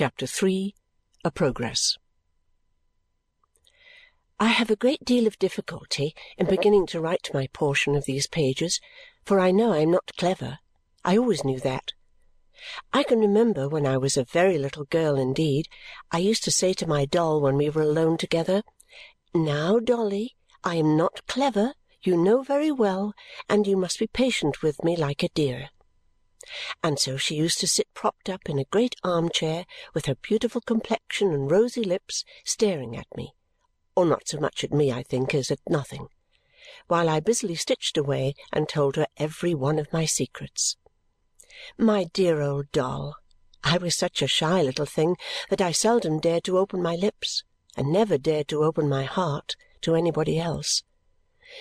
Chapter 3 A Progress I have a great deal of difficulty in beginning to write my portion of these pages, for I know I am not clever. I always knew that. I can remember when I was a very little girl indeed, I used to say to my doll when we were alone together, "Now, Dolly, I am not clever, you know very well, and you must be patient with me like a dear." And so she used to sit propped up in a great arm chair with her beautiful complexion and rosy lips, staring at me or not so much at me, I think, as at nothing while I busily stitched away and told her every one of my secrets. My dear old doll! I was such a shy little thing that I seldom dared to open my lips, and never dared to open my heart, to anybody else.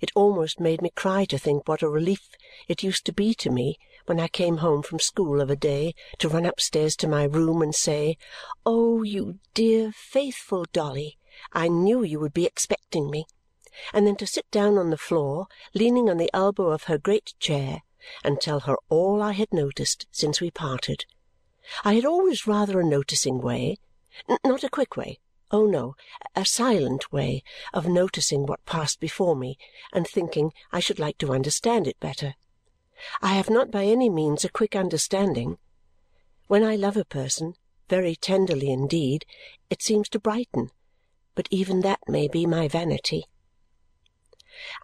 It almost made me cry to think what a relief it used to be to me when I came home from school of a day to run upstairs to my room and say, "Oh, you dear, faithful Dolly, I knew you would be expecting me!" and then to sit down on the floor, leaning on the elbow of her great chair and tell her all I had noticed since we parted. I had always rather a noticing way not a quick way, oh no, a silent way of noticing what passed before me and thinking I should like to understand it better. I have not by any means a quick understanding. When I love a person, very tenderly indeed, it seems to brighten, but even that may be my vanity.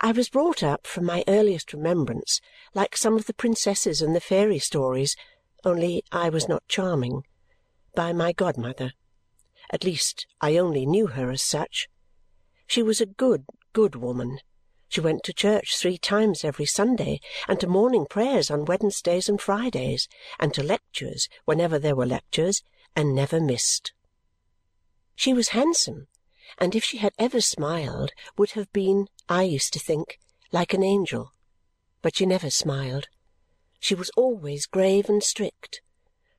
I was brought up, from my earliest remembrance, like some of the princesses in the fairy stories, only I was not charming, by my godmother. At least, I only knew her as such. She was a good, good woman. She went to church three times every Sunday, and to morning prayers on Wednesdays and Fridays, and to lectures whenever there were lectures, and never missed. She was handsome, and if she had ever smiled, would have been I used to think, like an angel. But she never smiled. She was always grave and strict.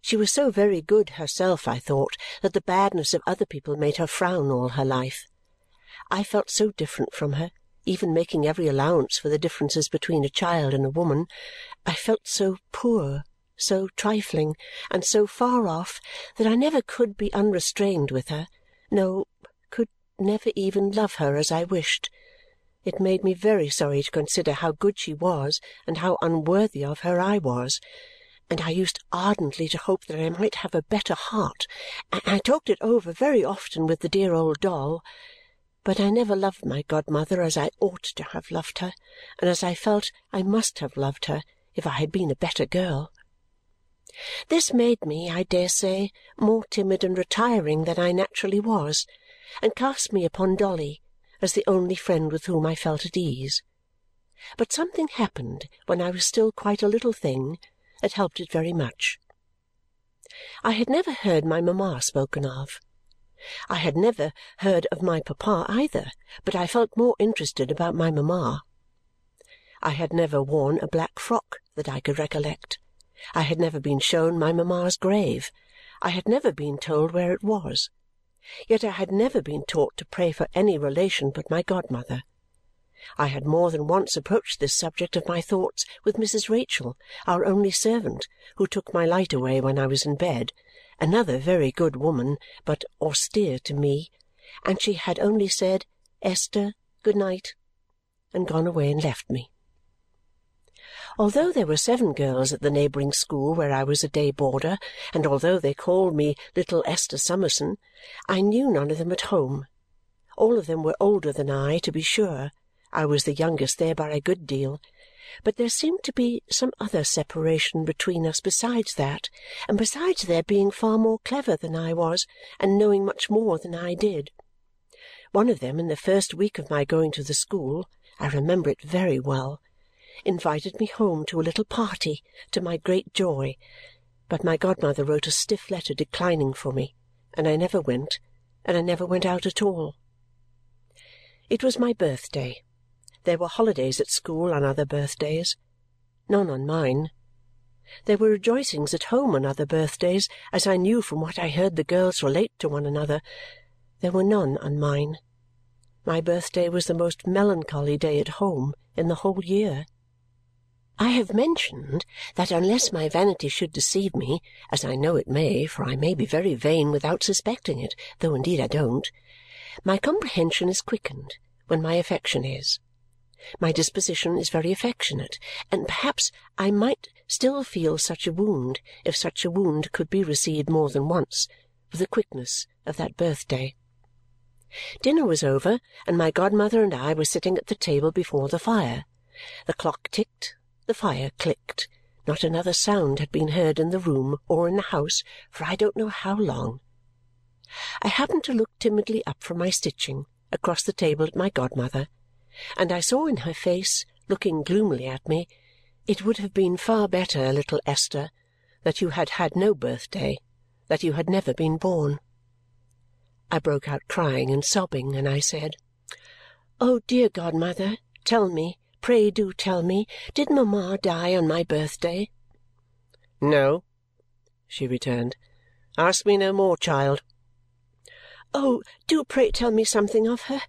She was so very good herself, I thought, that the badness of other people made her frown all her life. I felt so different from her, even making every allowance for the differences between a child and a woman. I felt so poor, so trifling, and so far off that I never could be unrestrained with her, no, could never even love her as I wished. It made me very sorry to consider how good she was and how unworthy of her I was, and I used ardently to hope that I might have a better heart, and I talked it over very often with the dear old doll. But I never loved my godmother as I ought to have loved her, and as I felt I must have loved her if I had been a better girl. This made me, I dare say, more timid and retiring than I naturally was, and cast me upon Dolly as the only friend with whom I felt at ease. But something happened when I was still quite a little thing that helped it very much. I had never heard my mamma spoken of. I had never heard of my papa either, but I felt more interested about my mamma. I had never worn a black frock that I could recollect. I had never been shown my mamma's grave. I had never been told where it was yet I had never been taught to pray for any relation but my godmother. I had more than once approached this subject of my thoughts with Mrs. Rachael, our only servant, who took my light away when I was in bed, another very good woman, but austere to me, and she had only said, Esther, good night, and gone away and left me. Although there were seven girls at the neighbouring school where I was a day boarder, and although they called me little Esther Summerson, I knew none of them at home. All of them were older than I, to be sure I was the youngest there by a good deal but there seemed to be some other separation between us besides that, and besides their being far more clever than I was and knowing much more than I did. One of them, in the first week of my going to the school I remember it very well invited me home to a little party, to my great joy, but my godmother wrote a stiff letter declining for me, and I never went, and I never went out at all. It was my birthday. There were holidays at school on other birthdays. None on mine. There were rejoicings at home on other birthdays, as I knew from what I heard the girls relate to one another. There were none on mine. My birthday was the most melancholy day at home in the whole year. I have mentioned that unless my vanity should deceive me, as I know it may, for I may be very vain without suspecting it, though indeed I don't, my comprehension is quickened when my affection is. My disposition is very affectionate, and perhaps I might still feel such a wound, if such a wound could be received more than once, with the quickness of that birthday. Dinner was over, and my godmother and I were sitting at the table before the fire. The clock ticked, the fire clicked. Not another sound had been heard in the room or in the house for I don't know how long. I happened to look timidly up from my stitching across the table at my godmother, and I saw in her face, looking gloomily at me, it would have been far better, little Esther, that you had had no birthday, that you had never been born. I broke out crying and sobbing, and I said, "Oh, dear godmother, tell me, Pray do tell me, did mamma die on my birthday?" "No," she returned. "Ask me no more, child." "Oh, do pray tell me something of her!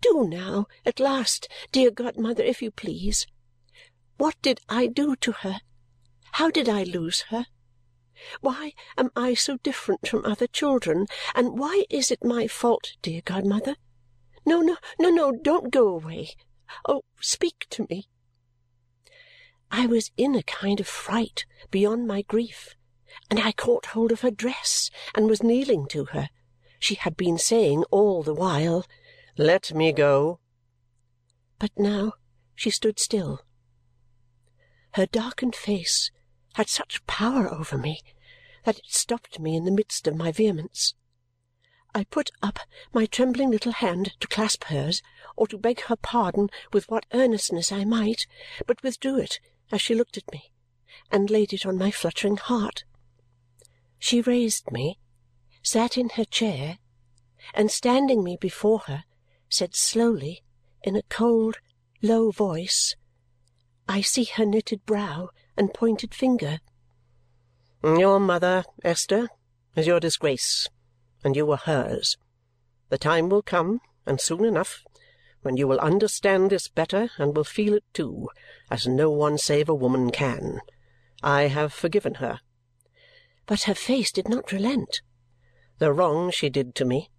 Do now, at last, dear godmother, if you please. What did I do to her? How did I lose her? Why am I so different from other children, and why is it my fault, dear godmother? No, no, no, no, don't go away. Oh, speak to me!" I was in a kind of fright beyond my grief, and I caught hold of her dress and was kneeling to her. She had been saying all the while, "Let me go!" But now she stood still. Her darkened face had such power over me that it stopped me in the midst of my vehemence. I put up my trembling little hand to clasp hers or to beg her pardon with what earnestness I might, but withdrew it as she looked at me and laid it on my fluttering heart. She raised me, sat in her chair, and standing me before her, said slowly, in a cold, low voice, I see her knitted brow and pointed finger, "Your mother, Esther, is your disgrace and you are hers. The time will come, and soon enough, when you will understand this better and will feel it too, as no one save a woman can. I have forgiven her." But her face did not relent. "The wrong she did to me,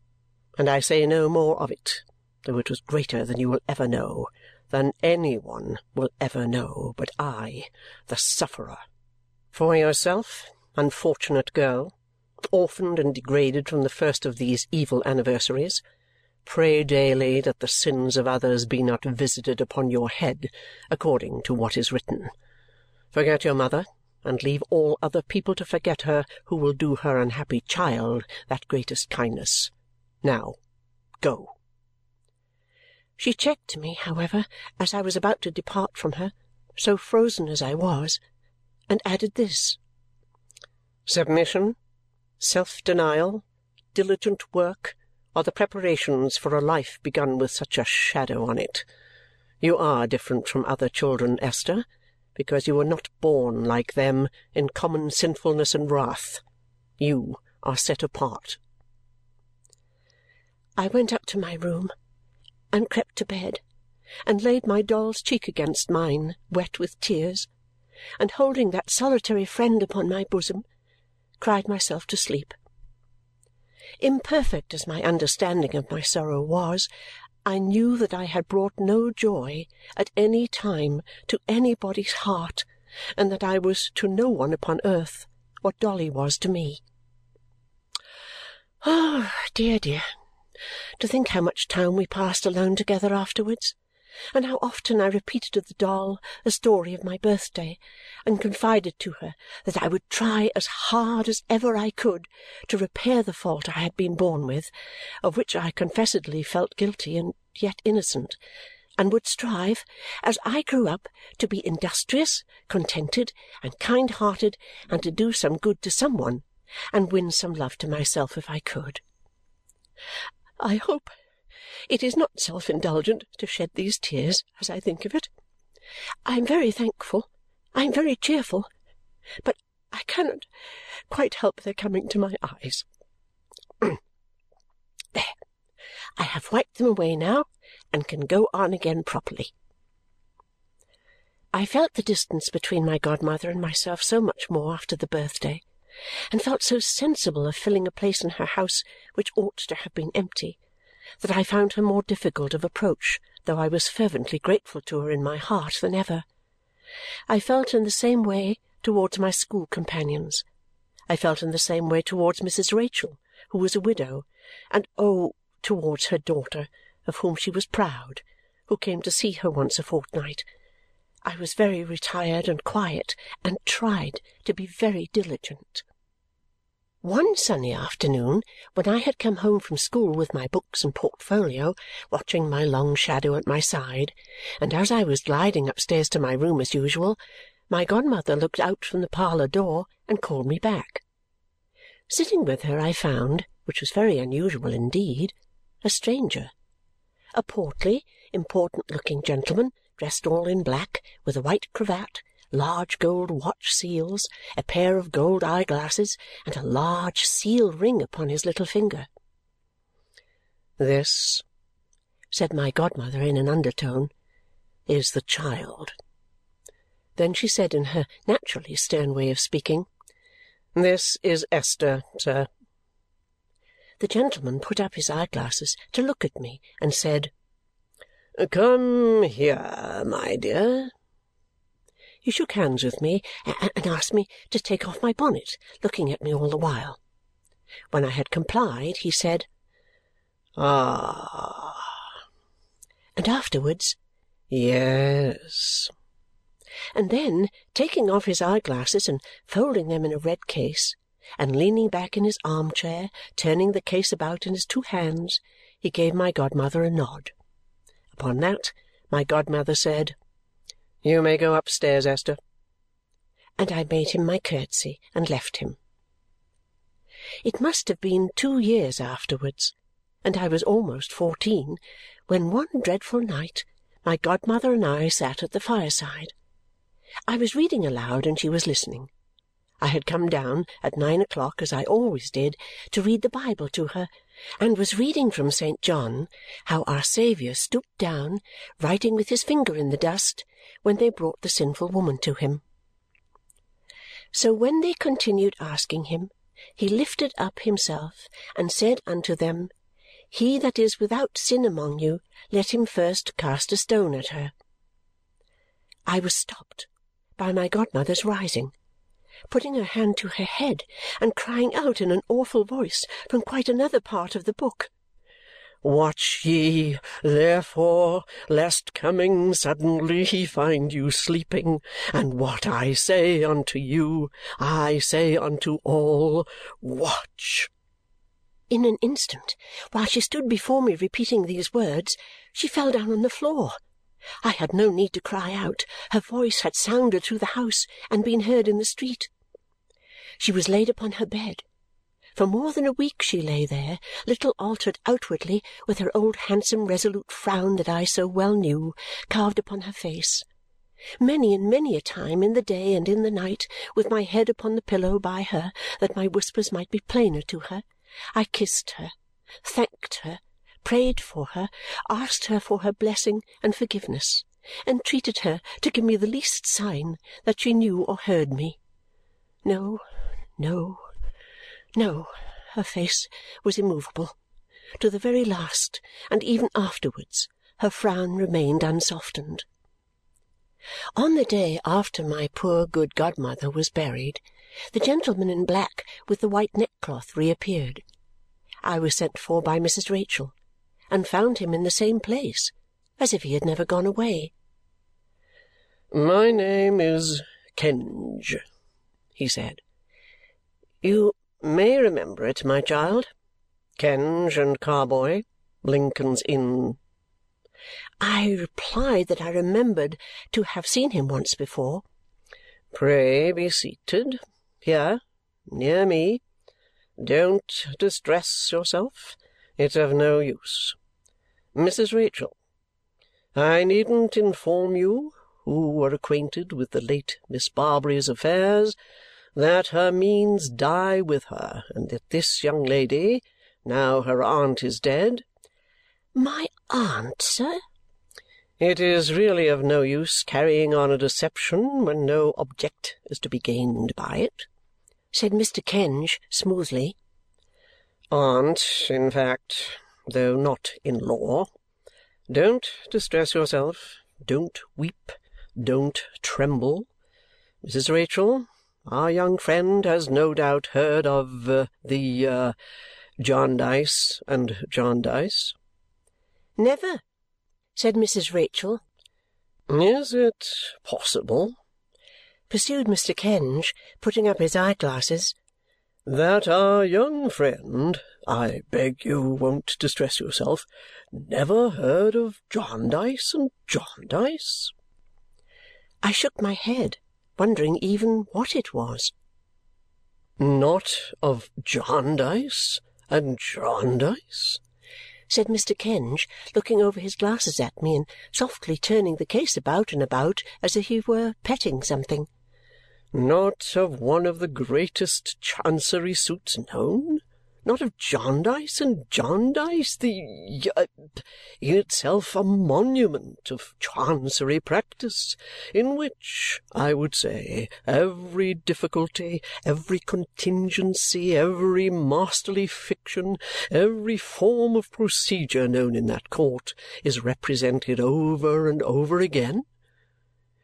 and I say no more of it, though it was greater than you will ever know, than any one will ever know, but I, the sufferer. For yourself, unfortunate girl! orphaned and degraded from the first of these evil anniversaries, pray daily that the sins of others be not visited upon your head according to what is written. Forget your mother, and leave all other people to forget her who will do her unhappy child that greatest kindness. Now, go!" She checked me, however, as I was about to depart from her, so frozen as I was, and added this, "Submission self denial, diligent work, are the preparations for a life begun with such a shadow on it. You are different from other children, Esther, because you were not born, like them, in common sinfulness and wrath. You are set apart." I went up to my room, and crept to bed, and laid my doll's cheek against mine, wet with tears, and holding that solitary friend upon my bosom cried myself to sleep. Imperfect as my understanding of my sorrow was, I knew that I had brought no joy at any time to anybody's heart and that I was to no one upon earth what Dolly was to me. Oh, dear, dear, to think how much time we passed alone together afterwards! and how often I repeated to the doll the story of my birthday and confided to her that I would try as hard as ever I could to repair the fault I had been born with, of which I confessedly felt guilty and yet innocent, and would strive, as I grew up, to be industrious, contented, and kind-hearted, and to do some good to some one, and win some love to myself if I could. I hope it is not self-indulgent to shed these tears as I think of it. I am very thankful, I am very cheerful, but I cannot quite help their coming to my eyes. there! I have wiped them away now and can go on again properly. I felt the distance between my godmother and myself so much more after the birthday, and felt so sensible of filling a place in her house which ought to have been empty, that I found her more difficult of approach, though I was fervently grateful to her in my heart, than ever. I felt in the same way towards my school companions. I felt in the same way towards Mrs. Rachael, who was a widow, and oh, towards her daughter, of whom she was proud, who came to see her once a fortnight I was very retired and quiet and tried to be very diligent. One sunny afternoon, when I had come home from school with my books and portfolio, watching my long shadow at my side, and as I was gliding upstairs to my room as usual, my godmother looked out from the parlour door and called me back. Sitting with her I found, which was very unusual indeed, a stranger. A portly, important-looking gentleman dressed all in black, with a white cravat, large gold watch seals, a pair of gold eye-glasses, and a large seal ring upon his little finger. "This," said my godmother in an undertone, "is the child." Then she said in her naturally stern way of speaking, "This is Esther, sir." The gentleman put up his eye-glasses to look at me and said. "Come here, my dear." He shook hands with me and asked me to take off my bonnet, looking at me all the while. When I had complied, he said, "Ah!" and afterwards, "Yes." And then, taking off his eye-glasses and folding them in a red case, and leaning back in his arm-chair, turning the case about in his two hands, he gave my godmother a nod. Upon that, my godmother said, "You may go upstairs, Esther." And I made him my curtsy and left him. It must have been two years afterwards, and I was almost fourteen, when one dreadful night my godmother and I sat at the fireside. I was reading aloud and she was listening. I had come down at nine o'clock, as I always did, to read the Bible to her and was reading from St. John how our Saviour stooped down, writing with his finger in the dust, when they brought the sinful woman to him. So when they continued asking him, he lifted up himself and said unto them, He that is without sin among you, let him first cast a stone at her. I was stopped by my godmother's rising putting her hand to her head and crying out in an awful voice from quite another part of the book, "Watch ye, therefore, lest coming suddenly he find you sleeping. And what I say unto you, I say unto all, Watch!" In an instant, while she stood before me repeating these words, she fell down on the floor. I had no need to cry out. Her voice had sounded through the house and been heard in the street. She was laid upon her bed. For more than a week she lay there, little altered outwardly, with her old handsome resolute frown that I so well knew carved upon her face. Many and many a time in the day and in the night, with my head upon the pillow by her that my whispers might be plainer to her, I kissed her, thanked her prayed for her, asked her for her blessing and forgiveness, entreated her to give me the least sign that she knew or heard me. No, no, no, her face was immovable. To the very last, and even afterwards, her frown remained unsoftened. On the day after my poor good godmother was buried, the gentleman in black with the white neckcloth reappeared. I was sent for by Mrs. Rachael and found him in the same place, as if he had never gone away. "My name is Kenge," he said. "You may remember it, my child. Kenge and Carboy, Lincoln's Inn." I replied that I remembered to have seen him once before. "Pray be seated. Here, near me. Don't distress yourself. It's of no use. Mrs. Rachael, I needn't inform you, who were acquainted with the late Miss Barbary's affairs, that her means die with her and that this young lady, now her aunt is dead " "My aunt, sir?" It is really of no use carrying on a deception when no object is to be gained by it," said Mr. Kenge smoothly. "Aunt, in fact, though not in law. Don't distress yourself, don't weep, don't tremble. Mrs. Rachael, our young friend has no doubt heard of uh, the uh, Jarndyce and Jarndyce?" "Never," said Mrs. Rachael. "Is it possible," pursued Mr. Kenge, putting up his eye glasses, "that our young friend I beg you won't distress yourself never heard of Jarndyce and Jarndyce?" I shook my head, wondering even what it was. "Not of Jarndyce and Jarndyce?" said Mr. Kenge, looking over his glasses at me and softly turning the case about and about as if he were petting something. "Not of one of the greatest Chancery suits known? Not of Jarndyce and Jarndyce, the uh, itself a monument of Chancery practice, in which, I would say, every difficulty, every contingency, every masterly fiction, every form of procedure known in that court is represented over and over again?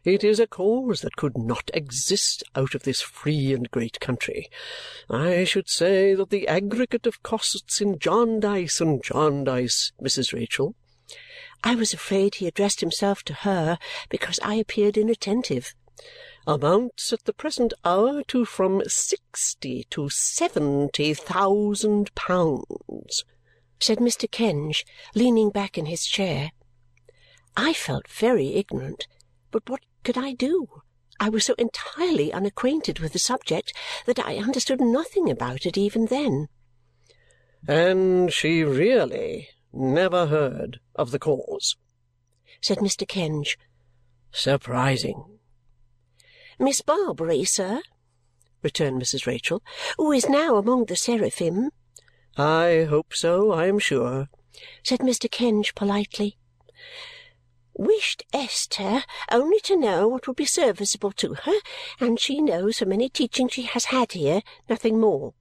It is a cause that could not exist out of this free and great country. I should say that the aggregate of costs in Jarndyce and Jarndyce, Mrs. Rachael I was afraid he addressed himself to her because I appeared inattentive. amounts at the present hour to from sixty to seventy thousand pounds, said Mr. Kenge, leaning back in his chair. I felt very ignorant, but what could I do? I was so entirely unacquainted with the subject that I understood nothing about it even then. "And she really never heard of the cause?" said Mr. Kenge. "Surprising!" "Miss Barbary, sir," returned Mrs. Rachael, "who is now among the seraphim." "I hope so, I am sure," said Mr. Kenge politely wished Esther only to know what would be serviceable to her, and she knows from any teaching she has had here, nothing more.